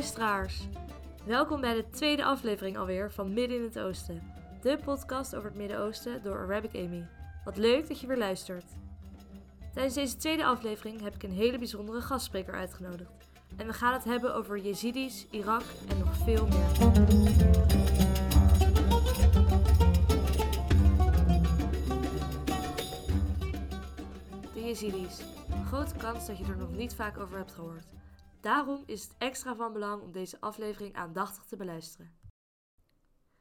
Luisteraars. Welkom bij de tweede aflevering alweer van Midden in het Oosten. De podcast over het Midden-Oosten door Arabic Amy. Wat leuk dat je weer luistert. Tijdens deze tweede aflevering heb ik een hele bijzondere gastspreker uitgenodigd. En we gaan het hebben over Jezidis, Irak en nog veel meer. De Jezidis. Grote kans dat je er nog niet vaak over hebt gehoord. Daarom is het extra van belang om deze aflevering aandachtig te beluisteren.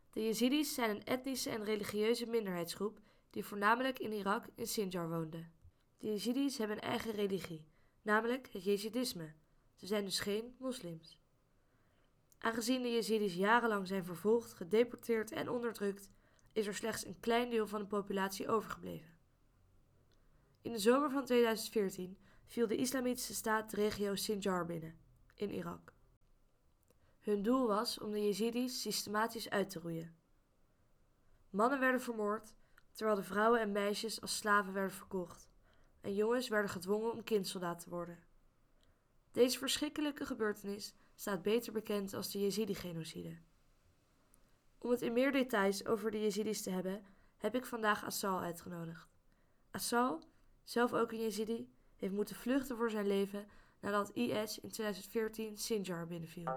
De Jezidis zijn een etnische en religieuze minderheidsgroep die voornamelijk in Irak en Sinjar woonde. De Jezidis hebben een eigen religie, namelijk het Jezidisme. Ze zijn dus geen moslims. Aangezien de Jezidis jarenlang zijn vervolgd, gedeporteerd en onderdrukt, is er slechts een klein deel van de populatie overgebleven. In de zomer van 2014 viel de islamitische staat de regio Sinjar binnen, in Irak. Hun doel was om de Jezidis systematisch uit te roeien. Mannen werden vermoord, terwijl de vrouwen en meisjes als slaven werden verkocht, en jongens werden gedwongen om kindsoldaat te worden. Deze verschrikkelijke gebeurtenis staat beter bekend als de Jezidi-genocide. Om het in meer details over de Jezidis te hebben, heb ik vandaag Assal uitgenodigd. Assal, zelf ook een Jezidi, heeft moeten vluchten voor zijn leven nadat IS in 2014 Sinjar binnenviel.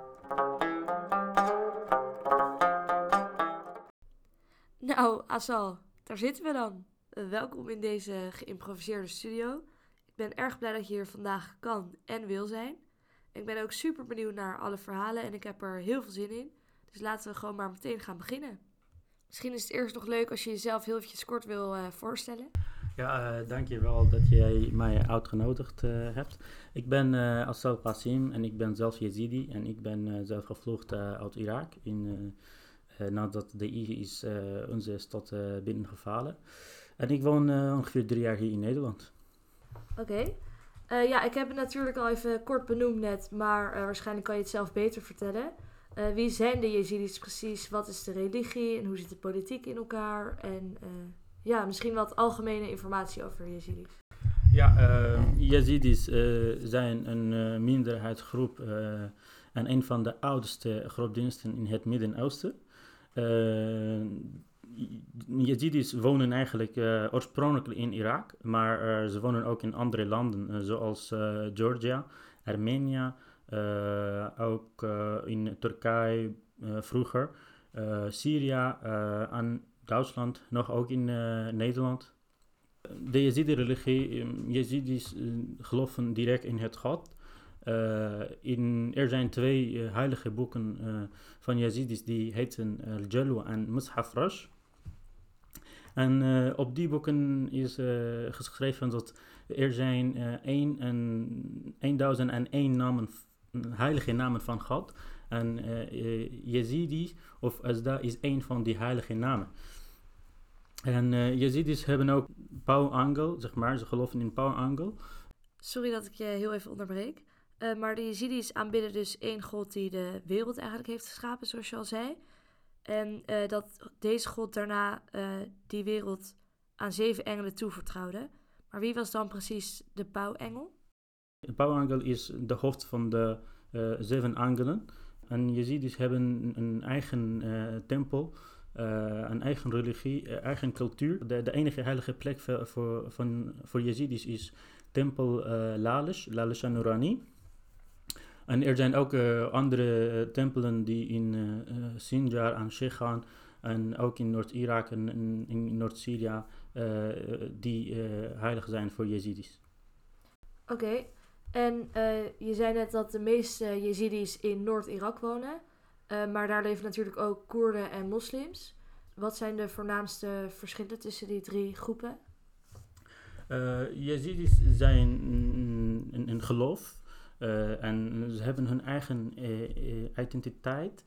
Nou, Assal, daar zitten we dan. Uh, welkom in deze geïmproviseerde studio. Ik ben erg blij dat je hier vandaag kan en wil zijn. Ik ben ook super benieuwd naar alle verhalen en ik heb er heel veel zin in. Dus laten we gewoon maar meteen gaan beginnen. Misschien is het eerst nog leuk als je jezelf heel eventjes kort wil uh, voorstellen. Ja, uh, dank je wel dat jij mij uitgenodigd uh, hebt. Ik ben uh, Assal Qasim en ik ben zelf Yazidi en ik ben zelf gevlucht uit Irak in, nadat de IS onze stad binnengevallen. En ik woon ongeveer drie jaar hier in Nederland. Oké. Ja, ik heb het natuurlijk al even kort benoemd net, maar waarschijnlijk kan je het zelf beter vertellen. wie zijn de Yazidis precies? Wat is de religie en hoe zit de politiek in elkaar? En ja, misschien wat algemene informatie over Yazidis. Ja, uh, Yazidis uh, zijn een uh, minderheidsgroep en een van de oudste groepsdiensten in het Midden-Oosten. Yazidis wonen eigenlijk oorspronkelijk in Irak, maar ze wonen ook in andere landen zoals Georgia, Armenië, ook in Turkije vroeger, Syrië en Duitsland, nog ook in uh, Nederland. De Yazidi-religie, Yazidis uh, geloven direct in het God. Uh, in, er zijn twee heilige boeken van Yazidis die heten Al-Jalwa en Mushaf Rash. En op die boeken is geschreven dat er zijn één en 1001 namen, heilige namen van God. En Yazidi of Azda is één van die heilige namen. En uh, Yazidis hebben ook Angel, zeg maar. Ze geloven in Angel. Sorry dat ik je heel even onderbreek. Uh, maar de Yazidis aanbidden dus één god die de wereld eigenlijk heeft geschapen, zoals je al zei. En uh, dat deze god daarna die wereld aan zeven engelen toevertrouwde. Maar wie was dan precies de pauwengel? De pauwengel is de hoofd van de zeven engelen. En Yazidis hebben een eigen tempel uh, een eigen religie, uh, eigen cultuur. De, de, enige heilige plek voor, voor, van, voor Yazidis is tempel uh, Lalish, Lalish Nurani. En er zijn ook andere tempelen die in Sinjar en Shechan en ook in Noord-Irak en in, Noord-Syrië die heilig zijn voor Yazidis. Oké. En je zei net dat de meeste Yazidis in Noord-Irak wonen. Uh, maar daar leven natuurlijk ook Koerden en moslims. Wat zijn de voornaamste verschillen tussen die drie groepen? Uh, Yazidis zijn een, een geloof. Uh, en ze hebben hun eigen identiteit,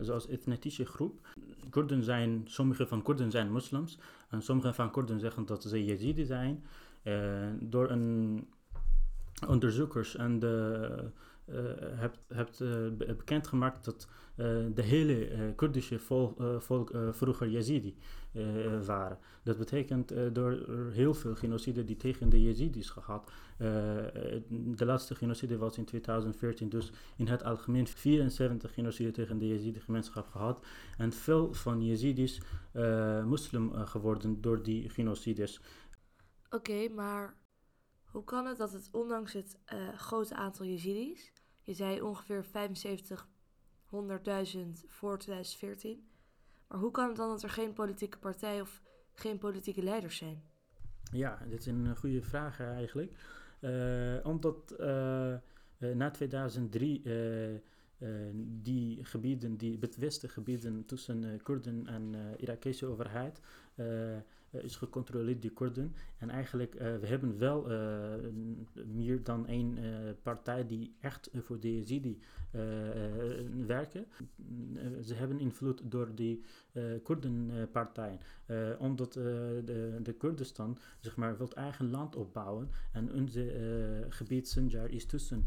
zoals etnische groep. Koerden zijn, sommige van Koerden zijn moslims. En sommige van Koerden zeggen dat ze Yazidi zijn. door een onderzoekers en de hebt, hebt bekendgemaakt dat de hele Koerdische volk, volk vroeger Yazidi waren. Dat betekent door heel veel genocide die tegen de Yazidis gehad. de laatste genocide was in 2014, dus in het algemeen 74 genocide tegen de Yazidi gemeenschap gehad. En veel van Yazidis moslim geworden door die genocides. Oké, maar hoe kan het dat het ondanks het uh, grote aantal Yazidis, je zei ongeveer 7500.000 voor 2014, maar hoe kan het dan dat er geen politieke partij of geen politieke leiders zijn? Ja, dit is een goede vraag eigenlijk. Uh, omdat na 2003 die gebieden, die betwiste gebieden tussen Koerden en Irakese overheid, eh, is gecontroleerd die Koerden. En eigenlijk, uh, we hebben wel uh, meer dan één partij die echt voor de Yazidi werken. ze hebben invloed door die Koerdenpartijen. omdat de, de Koerdistan zeg maar, wil eigen land opbouwen. En onze gebied Sinjar is tussen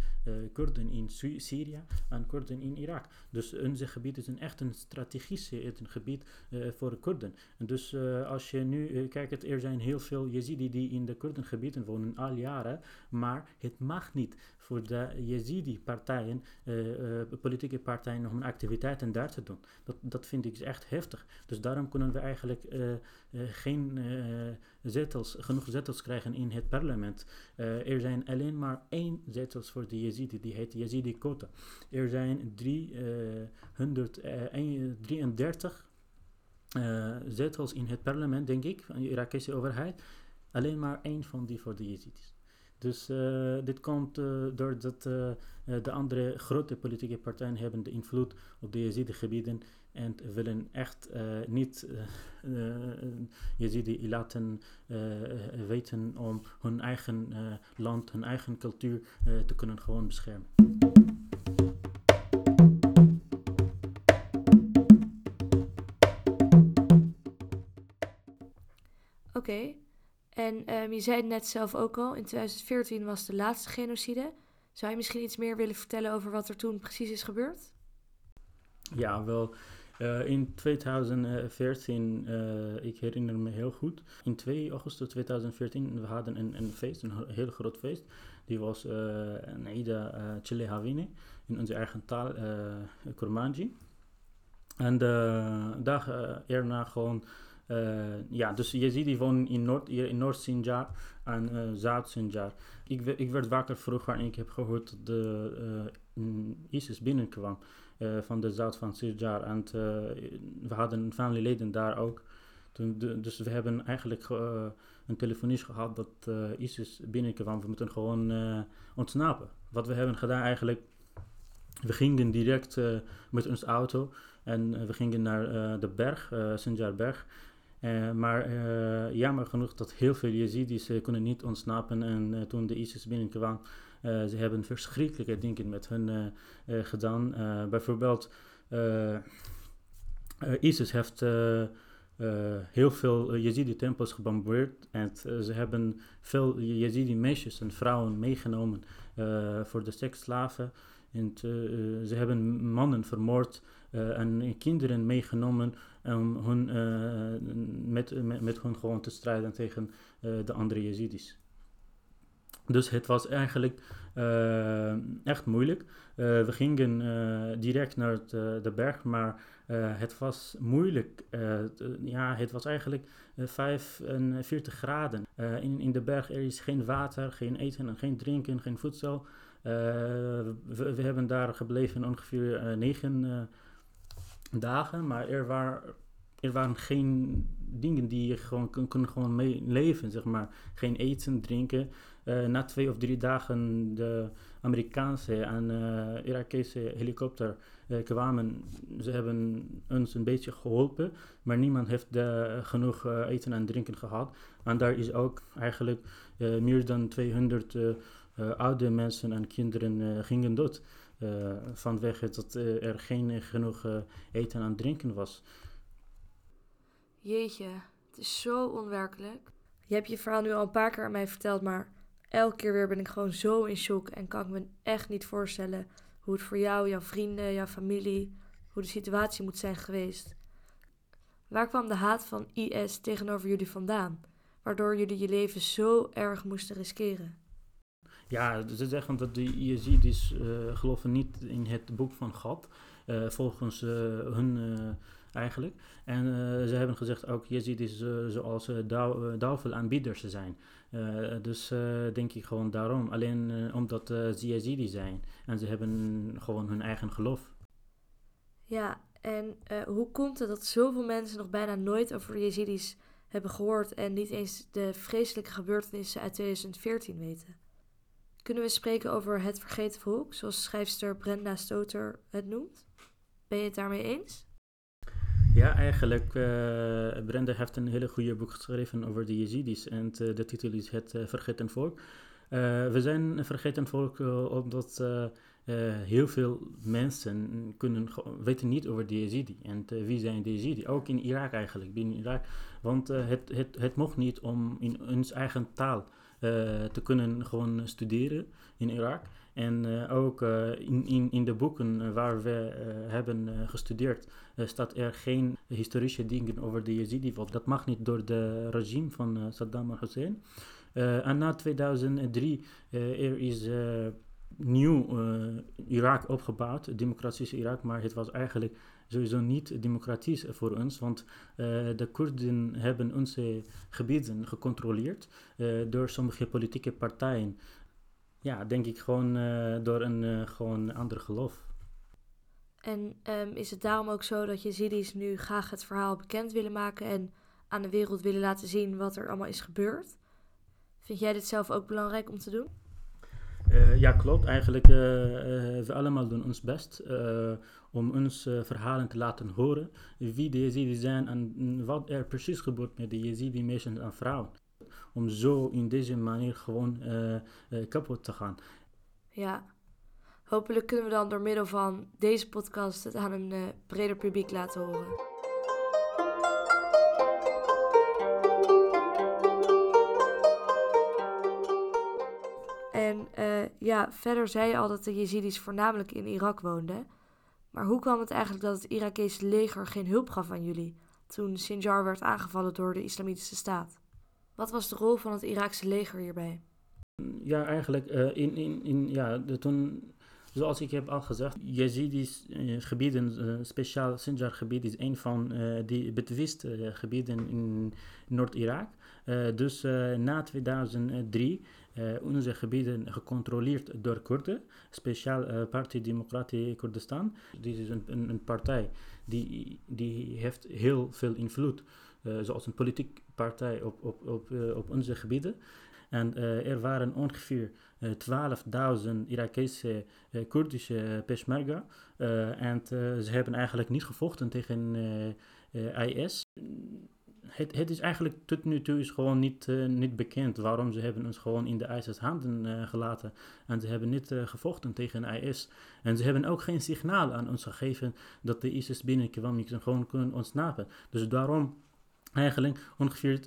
Koerden in Syrië en Koerden in Irak. Dus onze gebied is een echt een strategische gebied voor de Koerden. En dus als je nu uh, kijk, er zijn heel veel Yazidi die in de Kurdengebieden wonen al jaren, maar het mag niet voor de Yazidi-partijen, uh, uh, politieke partijen, om activiteiten daar te doen. Dat, dat vind ik echt heftig. Dus daarom kunnen we eigenlijk geen zetels, genoeg zetels krijgen in het parlement. er zijn alleen maar één zetels voor de Yazidi, die heet Yazidi-Kota. Er zijn 333 uh, zetels in het parlement, denk ik, van de Irakese overheid. Alleen maar één van die voor de Yazidis. Dus uh, dit komt uh, doordat de andere grote politieke partijen hebben de invloed op de Yazidi-gebieden en willen echt niet Yazidi laten weten om hun eigen land, hun eigen cultuur te kunnen gewoon beschermen. En um, je zei net zelf ook al, in 2014 was de laatste genocide. Zou je misschien iets meer willen vertellen over wat er toen precies is gebeurd? Ja, wel. Uh, in 2014, uh, eh, ik herinner me heel goed, in 2 augustus 2014, we hadden een, een feest, een heel groot feest. Die was uh, een Eida uh, Chile in onze eigen taal, uh, Kurmanji. En de dag erna gewoon ja, dus je ziet die wonen in Noord, in Noord Sinjar en uh, Zuid Sinjar. Ik, ik werd wakker vroeger en ik heb gehoord dat de uh, ISIS binnenkwam van de Zuid van Sinjar. En we hadden familieleden daar ook. Toen dus we hebben eigenlijk een telefonisch gehad dat ISIS binnenkwam. We moeten gewoon ontsnappen. Wat we hebben gedaan eigenlijk, we gingen direct met ons auto en we gingen naar de berg, Sinjar berg. Uh, maar uh, jammer genoeg dat heel veel Yazidis uh, konden niet ontsnappen en toen de ISIS binnenkwam, ze hebben verschrikkelijke dingen met hun gedaan. bijvoorbeeld, ISIS heeft heel veel Yazidi-tempels gebombardeerd en ze hebben veel Yazidi-meisjes en vrouwen meegenomen voor de seksslaven. En ze hebben mannen vermoord en kinderen meegenomen om hun, met, met, met hun gewoon te strijden tegen de andere Yazidis. Dus het was eigenlijk uh, echt moeilijk. we gingen direct naar het, de berg, maar het was moeilijk. ja, het was eigenlijk 45 graden. in, in de berg er is geen water, geen eten en geen drinken, geen voedsel. We, we, hebben daar gebleven ongeveer negen dagen, maar er, waar, er waren geen dingen die je gewoon kon, kon gewoon mee leven, zeg maar. Geen eten, drinken. Uh, na twee of drie dagen de Amerikaanse en uh, Irakese helikopter uh, kwamen. Ze hebben ons een beetje geholpen, maar niemand heeft genoeg eten en drinken gehad. En daar is ook eigenlijk meer dan 200 oude mensen en kinderen gingen dood. Uh, vanwege dat uh, er geen genoeg uh, eten en drinken was. Jeetje, het is zo onwerkelijk. Je hebt je verhaal nu al een paar keer aan mij verteld, maar elke keer weer ben ik gewoon zo in shock en kan ik me echt niet voorstellen hoe het voor jou, jouw vrienden, jouw familie, hoe de situatie moet zijn geweest. Waar kwam de haat van IS tegenover jullie vandaan, waardoor jullie je leven zo erg moesten riskeren? Ja, ze zeggen dat de Yazidis uh, geloven niet in het boek van God, volgens uh, hun eigenlijk. En ze hebben gezegd ook Yazidis zoals uh, duivelaanbieders zijn. dus denk ik gewoon daarom. Alleen omdat ze Yazidi zijn. En ze hebben gewoon hun eigen geloof. Ja, en hoe komt het dat zoveel mensen nog bijna nooit over Yazidis hebben gehoord en niet eens de vreselijke gebeurtenissen uit 2014 weten? Kunnen we spreken over het vergeten volk, zoals schrijfster Brenda Stoter het noemt? Ben je het daarmee eens? Ja, eigenlijk. Uh, Brenda heeft een hele goede boek geschreven over de Yazidis. En uh, de titel is Het uh, Vergeten Volk. we zijn een vergeten volk omdat heel veel mensen kunnen, weten niet over de Yazidi. En wie zijn de Yazidi? Ook in Irak eigenlijk, binnen Irak. Want het, het, het mocht niet om in ons eigen taal eh, te kunnen gewoon studeren in Irak. En uh, ook uh, in, in, in de boeken waar we hebben gestudeerd, staat er geen historische dingen over de Yazidi. Want dat mag niet door de regime van Saddam Hussein. en na 2003 er is nieuw Irak opgebouwd, democratische Irak, maar het was eigenlijk sowieso niet democratisch voor ons, want uh, de Koerden hebben onze gebieden gecontroleerd door sommige politieke partijen. Ja, denk ik gewoon uh, door een gewoon ander geloof. En um, is het daarom ook zo dat je Yazidis nu graag het verhaal bekend willen maken en aan de wereld willen laten zien wat er allemaal is gebeurd? Vind jij dit zelf ook belangrijk om te doen? Uh, ja, klopt. Eigenlijk, uh, we allemaal doen ons best om ons verhalen te laten horen. Wie de Yazidi zijn en wat er precies gebeurt met de Yazidi mensen en vrouwen. Om zo in deze manier gewoon kapot te gaan. Ja, hopelijk kunnen we dan door middel van deze podcast het aan een breder publiek laten horen. En ja, verder zei je al dat de Yazidis voornamelijk in Irak woonden. Maar hoe kwam het eigenlijk dat het Irakese leger geen hulp gaf aan jullie toen Sinjar werd aangevallen door de Islamitische Staat? Wat was de rol van het Iraakse leger hierbij? Ja, eigenlijk uh, in, in, in, ja, de, toen, zoals ik heb al gezegd, Yazidis uh, gebieden, speciaal Sinjar gebied is een van die betwiste gebieden in Noord-Irak. dus na 2003 uh, onze gebieden gecontroleerd door Koerden, speciaal uh, Partij Democratie Koerdistan. Dit is een, een, een, partij die, die heeft heel veel invloed, uh, zoals een politieke partij op, op, op, op onze gebieden. En er waren ongeveer 12.000 Irakese Koerdische Peshmerga. en ze hebben eigenlijk niet gevochten tegen IS het, het is eigenlijk tot nu toe is gewoon niet, niet bekend waarom ze hebben ons gewoon in de ISIS handen uh, gelaten. En ze hebben niet gevochten tegen IS. En ze hebben ook geen signaal aan ons gegeven dat de ISIS binnenkwam. Je gewoon kunnen ontsnappen. Dus daarom eigenlijk ongeveer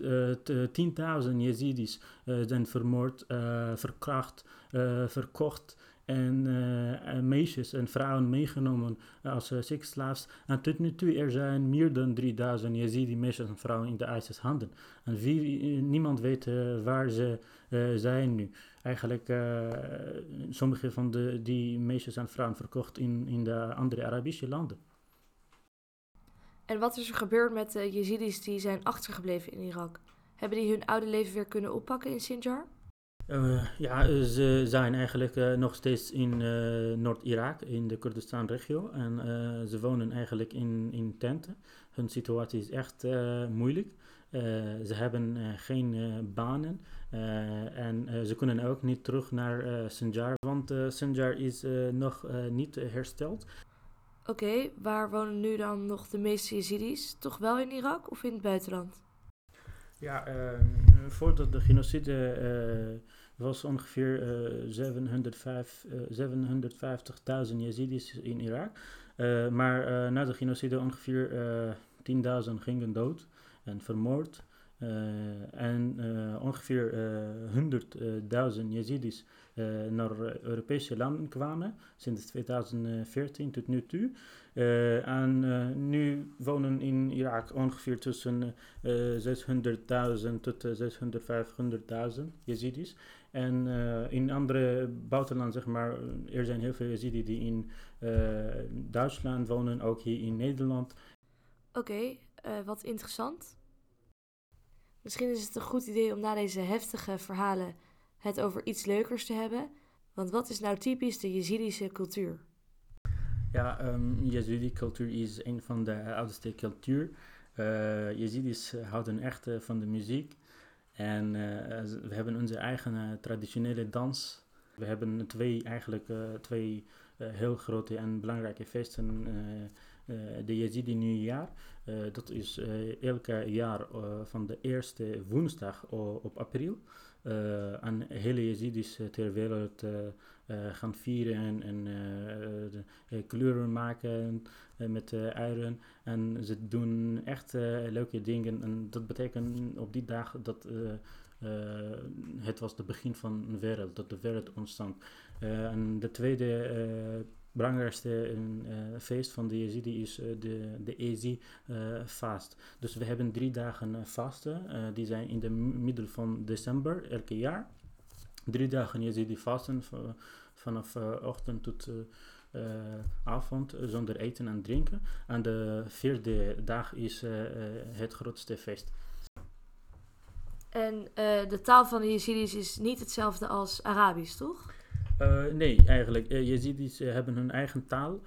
10.000 Yazidis zijn vermoord, verkracht, verkocht en uh, meisjes en vrouwen meegenomen als uh, seksslaafs. En tot nu toe er zijn meer dan 3000 Yazidi meisjes en vrouwen in de ISIS handen. En wie, niemand weet waar ze zijn nu. Eigenlijk sommige van de, die meisjes en vrouwen verkocht in, in de andere Arabische landen. En wat is er gebeurd met de Yazidis die zijn achtergebleven in Irak? Hebben die hun oude leven weer kunnen oppakken in Sinjar? Uh, ja, ze zijn eigenlijk uh, nog steeds in uh, Noord-Irak, in de Kurdistan-regio. En ze wonen eigenlijk in, in tenten. Hun situatie is echt moeilijk. ze hebben geen banen en ze kunnen ook niet terug naar Sinjar, want Sinjar is nog niet hersteld. Oké, waar wonen nu dan nog de meeste Yazidis? Toch wel in Irak of in het buitenland? Ja, ehm, voordat de genocide uh, was ongeveer uh, 750.000 Yazidis in Irak. Maar na de genocide ongeveer 10.000 gingen dood en vermoord. en ongeveer 100.000 Yazidis naar Europese landen kwamen sinds 2014 tot nu toe. en nu wonen in Irak ongeveer tussen 600.000 tot 650.000 Yazidis. En in andere buitenland, zeg maar, er zijn heel veel Yazidi die in Duitsland wonen, ook hier in Nederland. Oké, wat interessant. Misschien is het een goed idee om na deze heftige verhalen het over iets leukers te hebben. Want wat is nou typisch de Jezidische cultuur? Ja, um, Jezidi cultuur is een van de oudste cultuur. Uh, Jezidis houden echt uh, van de muziek. En uh, we hebben onze eigen traditionele dans. We hebben twee, eigenlijk twee heel grote en belangrijke feesten eh, de Yazidi Nieuwjaar. Dat is elke jaar van de eerste woensdag op april. En hele Yazidis ter wereld gaan vieren en kleuren maken met eieren. En ze doen echt leuke dingen. En dat betekent op die dag dat het was het begin van een wereld, dat de wereld ontstond. en de tweede belangrijkste uh, feest van de Yazidi is uh, de, de Ezi uh, fast. Dus we hebben drie dagen vasten. die zijn in de middel van december elke jaar. Drie dagen Yazidi vasten vanaf ochtend tot avond zonder eten en drinken. En de vierde dag is het grootste feest. En de taal van de Yazidis is niet hetzelfde als Arabisch, toch? Uh, nee, eigenlijk. Uh, hebben hun eigen taal.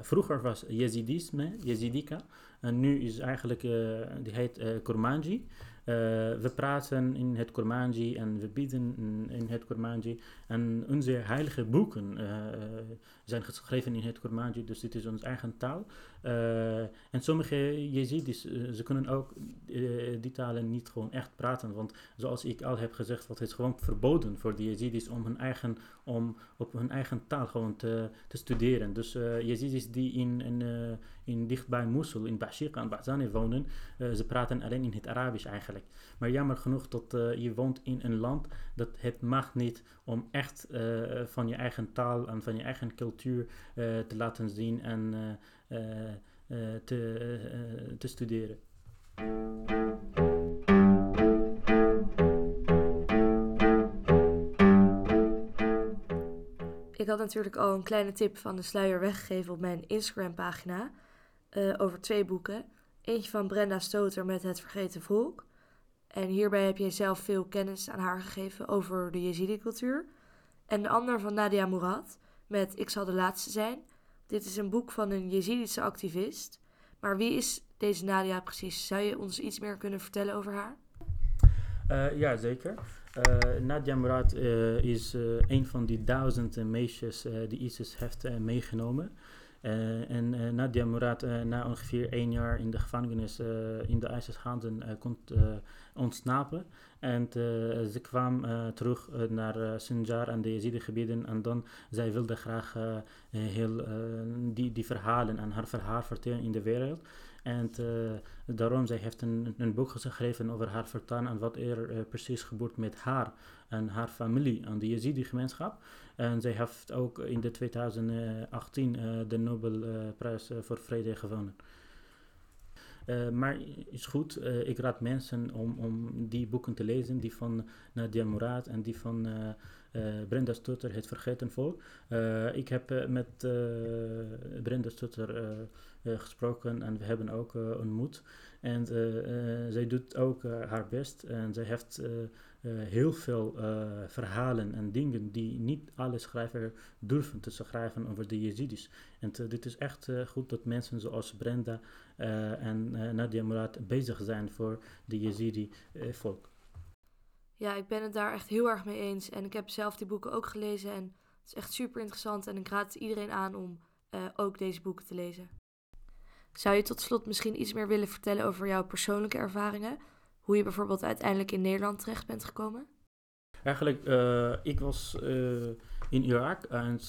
vroeger was Yazidisme, Yazidika. En nu is eigenlijk, die heet Kurmanji. we praten in het Kurmanji en we bieden in het Kurmanji. En onze heilige boeken zijn geschreven in het Kurmanji, dus dit is onze eigen taal. Uh, en sommige Jezidis, uh, ze kunnen ook die talen niet gewoon echt praten. Want zoals ik al heb gezegd, het is gewoon verboden voor de Jezidis om, hun eigen, om op hun eigen taal gewoon te, te studeren. Dus Jezidis die in, in, in dichtbij Mosul, in Bashika en Bazani wonen, ze praten alleen in het Arabisch eigenlijk. Maar jammer genoeg dat je woont in een land dat het mag niet om echt van je eigen taal en van je eigen cultuur te laten zien en eh, eh, te, eh, te studeren. Ik had natuurlijk al een kleine tip van de sluier weggegeven op mijn Instagram-pagina over twee boeken. Eentje van Brenda Stoter met Het Vergeten Volk. En hierbij heb je zelf veel kennis aan haar gegeven over de Jezidi-cultuur. En de ander van Nadia Murad met Ik zal de laatste zijn. Dit is een boek van een Jezidische activist. Maar wie is deze Nadia precies? Zou je ons iets meer kunnen vertellen over haar? Uh, ja, zeker. Uh, Nadia Murad uh, is een van die duizenden meisjes die ISIS heeft meegenomen. En Nadia Murad, na ongeveer één jaar in de gevangenis in de ISIS-handen, kon ontsnappen. En ze kwam terug naar Sinjar en de Yazidi-gebieden. En dan, zij wilde graag heel die, die verhalen en haar verhaal vertellen in de wereld. En daarom, zij heeft een, een boek geschreven over haar vertaan en wat er precies gebeurt met haar en haar familie en de Yazidi-gemeenschap. En zij heeft ook in de 2018 de Nobelprijs voor Vrede gewonnen. Uh, maar is goed, ik raad mensen om, om die boeken te lezen, die van Nadia Murad en die van Brenda Stutter, Het Vergeten Volk. ik heb met Brenda Stutter gesproken en we hebben ook ontmoet. En zij doet ook haar best en zij heeft heel veel verhalen en dingen die niet alle schrijvers durven te schrijven over de Jezidis. En dit is echt goed dat mensen zoals Brenda en Nadia Murad bezig zijn voor de Yazidi-volk. Eh, ja, ik ben het daar echt heel erg mee eens. En ik heb zelf die boeken ook gelezen. En het is echt super interessant. En ik raad iedereen aan om ook deze boeken te lezen. Zou je tot slot misschien iets meer willen vertellen over jouw persoonlijke ervaringen? Hoe je bijvoorbeeld uiteindelijk in Nederland terecht bent gekomen? Eigenlijk, uh, ik was uh, in Irak en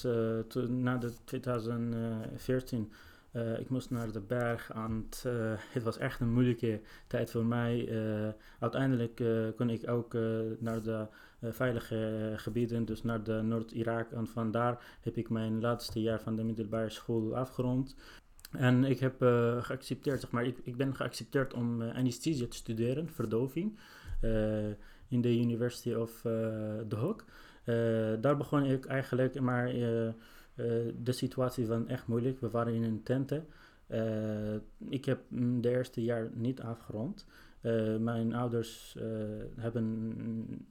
na de 2014 Uh, ik moest naar de berg en het, uh, het, was echt een moeilijke tijd voor mij. Uh, uiteindelijk kon ik ook naar de veilige gebieden, dus naar de Noord-Irak. En vandaar heb ik mijn laatste jaar van de middelbare school afgerond. En ik heb geaccepteerd, zeg maar, ik, ik ben geaccepteerd om anesthesie te studeren, verdoving, in de University of The Hook. daar begon ik eigenlijk, maar eh, de situatie was echt moeilijk. We waren in een tenten. Eh, ik heb de eerste jaar niet afgerond. Eh, mijn ouders hebben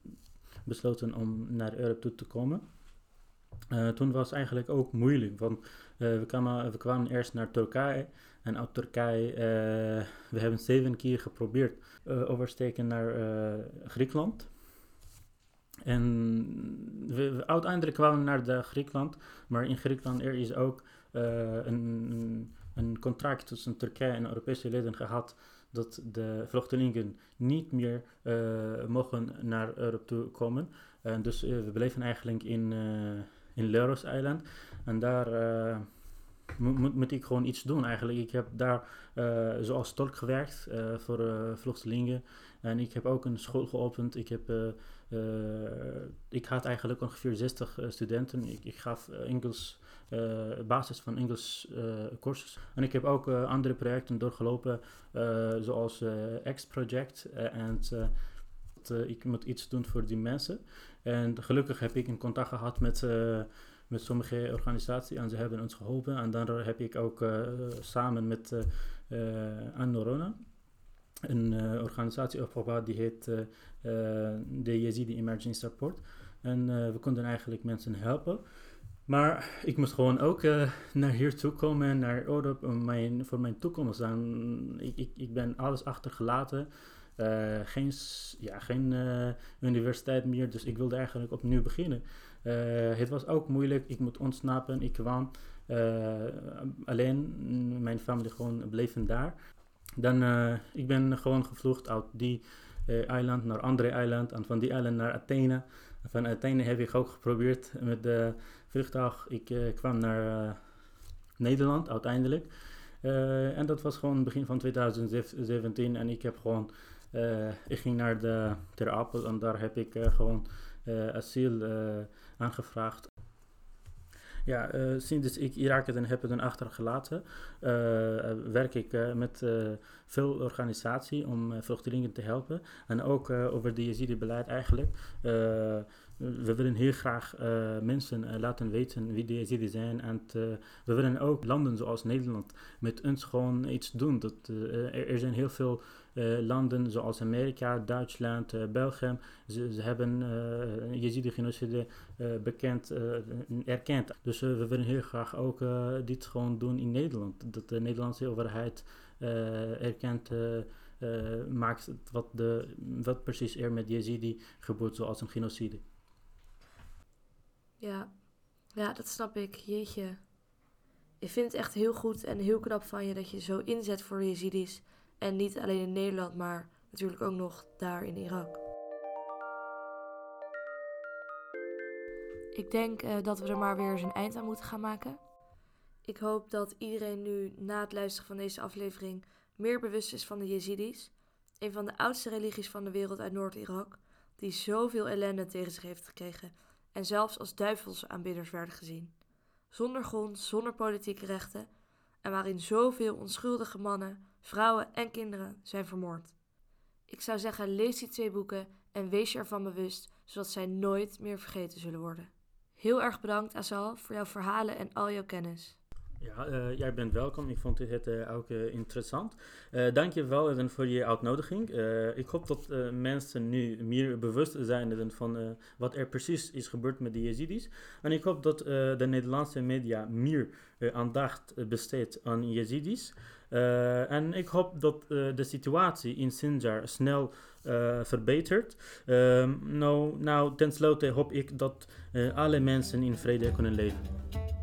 besloten om naar Europa toe te komen. toen was het eigenlijk ook moeilijk, want we, kwamen, we kwamen eerst naar Turkije en uit Turkije, we hebben zeven keer geprobeerd oversteken naar Griekenland. En we, uiteindelijk kwamen we naar Griekenland, maar in Griekenland er is ook uh, een, een contract tussen Turkije en Europese leden gehad dat de vluchtelingen niet meer uh, mogen naar Europa toe komen. En dus uh, we bleven eigenlijk in, in Leros-eiland en daar moet, ik gewoon iets doen eigenlijk. Ik heb daar zoals tolk gewerkt voor vluchtelingen en ik heb ook een school geopend. Ik heb eh, ik had eigenlijk ongeveer 60 eh, studenten. Ik, ik gaf eh, Engels, basis van Engels cursus. En ik heb ook andere projecten doorgelopen, zoals X-project. en ik moet iets doen voor die mensen. En gelukkig heb ik in contact gehad met met sommige organisaties en ze hebben ons geholpen. En daardoor heb ik ook samen met uh, Anne een uh, organisatie opgebouwd die heet uh, de Yazidi Emergency Support. En we konden eigenlijk mensen helpen. Maar ik moest gewoon ook naar hier toe komen, naar Europe, om mijn, voor mijn toekomst. En ik, ik, ik ben alles achtergelaten. geen ja, geen universiteit meer, dus ik wilde eigenlijk opnieuw beginnen. het was ook moeilijk, ik moet ontsnappen, ik kwam alleen, mijn familie gewoon bleven daar. Dan, uh, ik ben gewoon gevlucht uit die uh, eiland naar andere eiland. En van die eiland naar Athene. Van Athene heb ik ook geprobeerd met de vliegtuig. Ik uh, kwam naar Nederland uiteindelijk. en dat was gewoon begin van 2017. En ik heb gewoon, ik ging naar de Ter Apel en daar heb ik gewoon asiel aangevraagd. Ja, uh, sinds ik Irak dan heb dan achtergelaten, uh, werk ik met veel organisatie om vluchtelingen te helpen. En ook over de Yazidi-beleid eigenlijk. we willen heel graag mensen laten weten wie de Yazidi zijn. En we willen ook landen zoals Nederland met ons gewoon iets doen. Dat, er, zijn heel veel landen zoals Amerika, Duitsland, uh, België, ze, hebben uh, Yazidi-genocide bekend, erkend. Dus we willen heel graag ook dit gewoon doen in Nederland. Dat de Nederlandse overheid erkent maakt wat, de, wat precies er met Yazidi gebeurt zoals een genocide. Ja. ja, dat snap ik. Jeetje. Ik vind het echt heel goed en heel knap van je dat je zo inzet voor Yazidis. En niet alleen in Nederland, maar natuurlijk ook nog daar in Irak. Ik denk uh, dat we er maar weer eens een eind aan moeten gaan maken. Ik hoop dat iedereen nu na het luisteren van deze aflevering meer bewust is van de Yazidis, een van de oudste religies van de wereld uit Noord-Irak, die zoveel ellende tegen zich heeft gekregen en zelfs als duivelse aanbidders werden gezien. Zonder grond, zonder politieke rechten en waarin zoveel onschuldige mannen, vrouwen en kinderen zijn vermoord. Ik zou zeggen, lees die twee boeken en wees je ervan bewust, zodat zij nooit meer vergeten zullen worden. Heel erg bedankt, Asal, voor jouw verhalen en al jouw kennis. Ja, uh, jij bent welkom. Ik vond het uh, ook uh, interessant. Dank je wel voor je uitnodiging. ik hoop dat mensen nu meer bewust zijn van wat er precies is gebeurd met de Yazidis. En ik hoop dat de Nederlandse media meer aandacht besteedt aan Yazidis. en ik hoop dat de situatie in Sinjar snel verbetert. Ehm, nou, nou, tenslotte hoop ik dat alle mensen in vrede kunnen leven.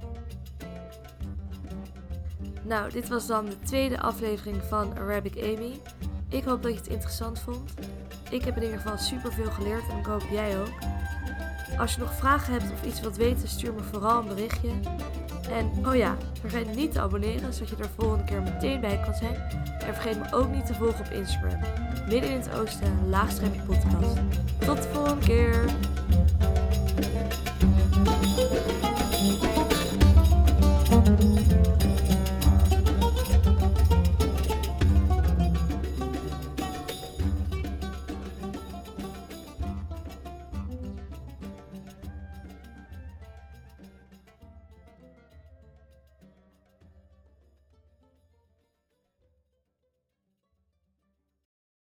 Nou, dit was dan de tweede aflevering van Arabic Amy. Ik hoop dat je het interessant vond. Ik heb in ieder geval super veel geleerd en ik hoop jij ook. Als je nog vragen hebt of iets wilt weten, stuur me vooral een berichtje. En oh ja, Vergeet niet te abonneren, zodat je er volgende keer meteen bij kan zijn. En vergeet me ook niet te volgen op Instagram. Midden in het oosten, laagstreepje podcast. Tot de volgende keer!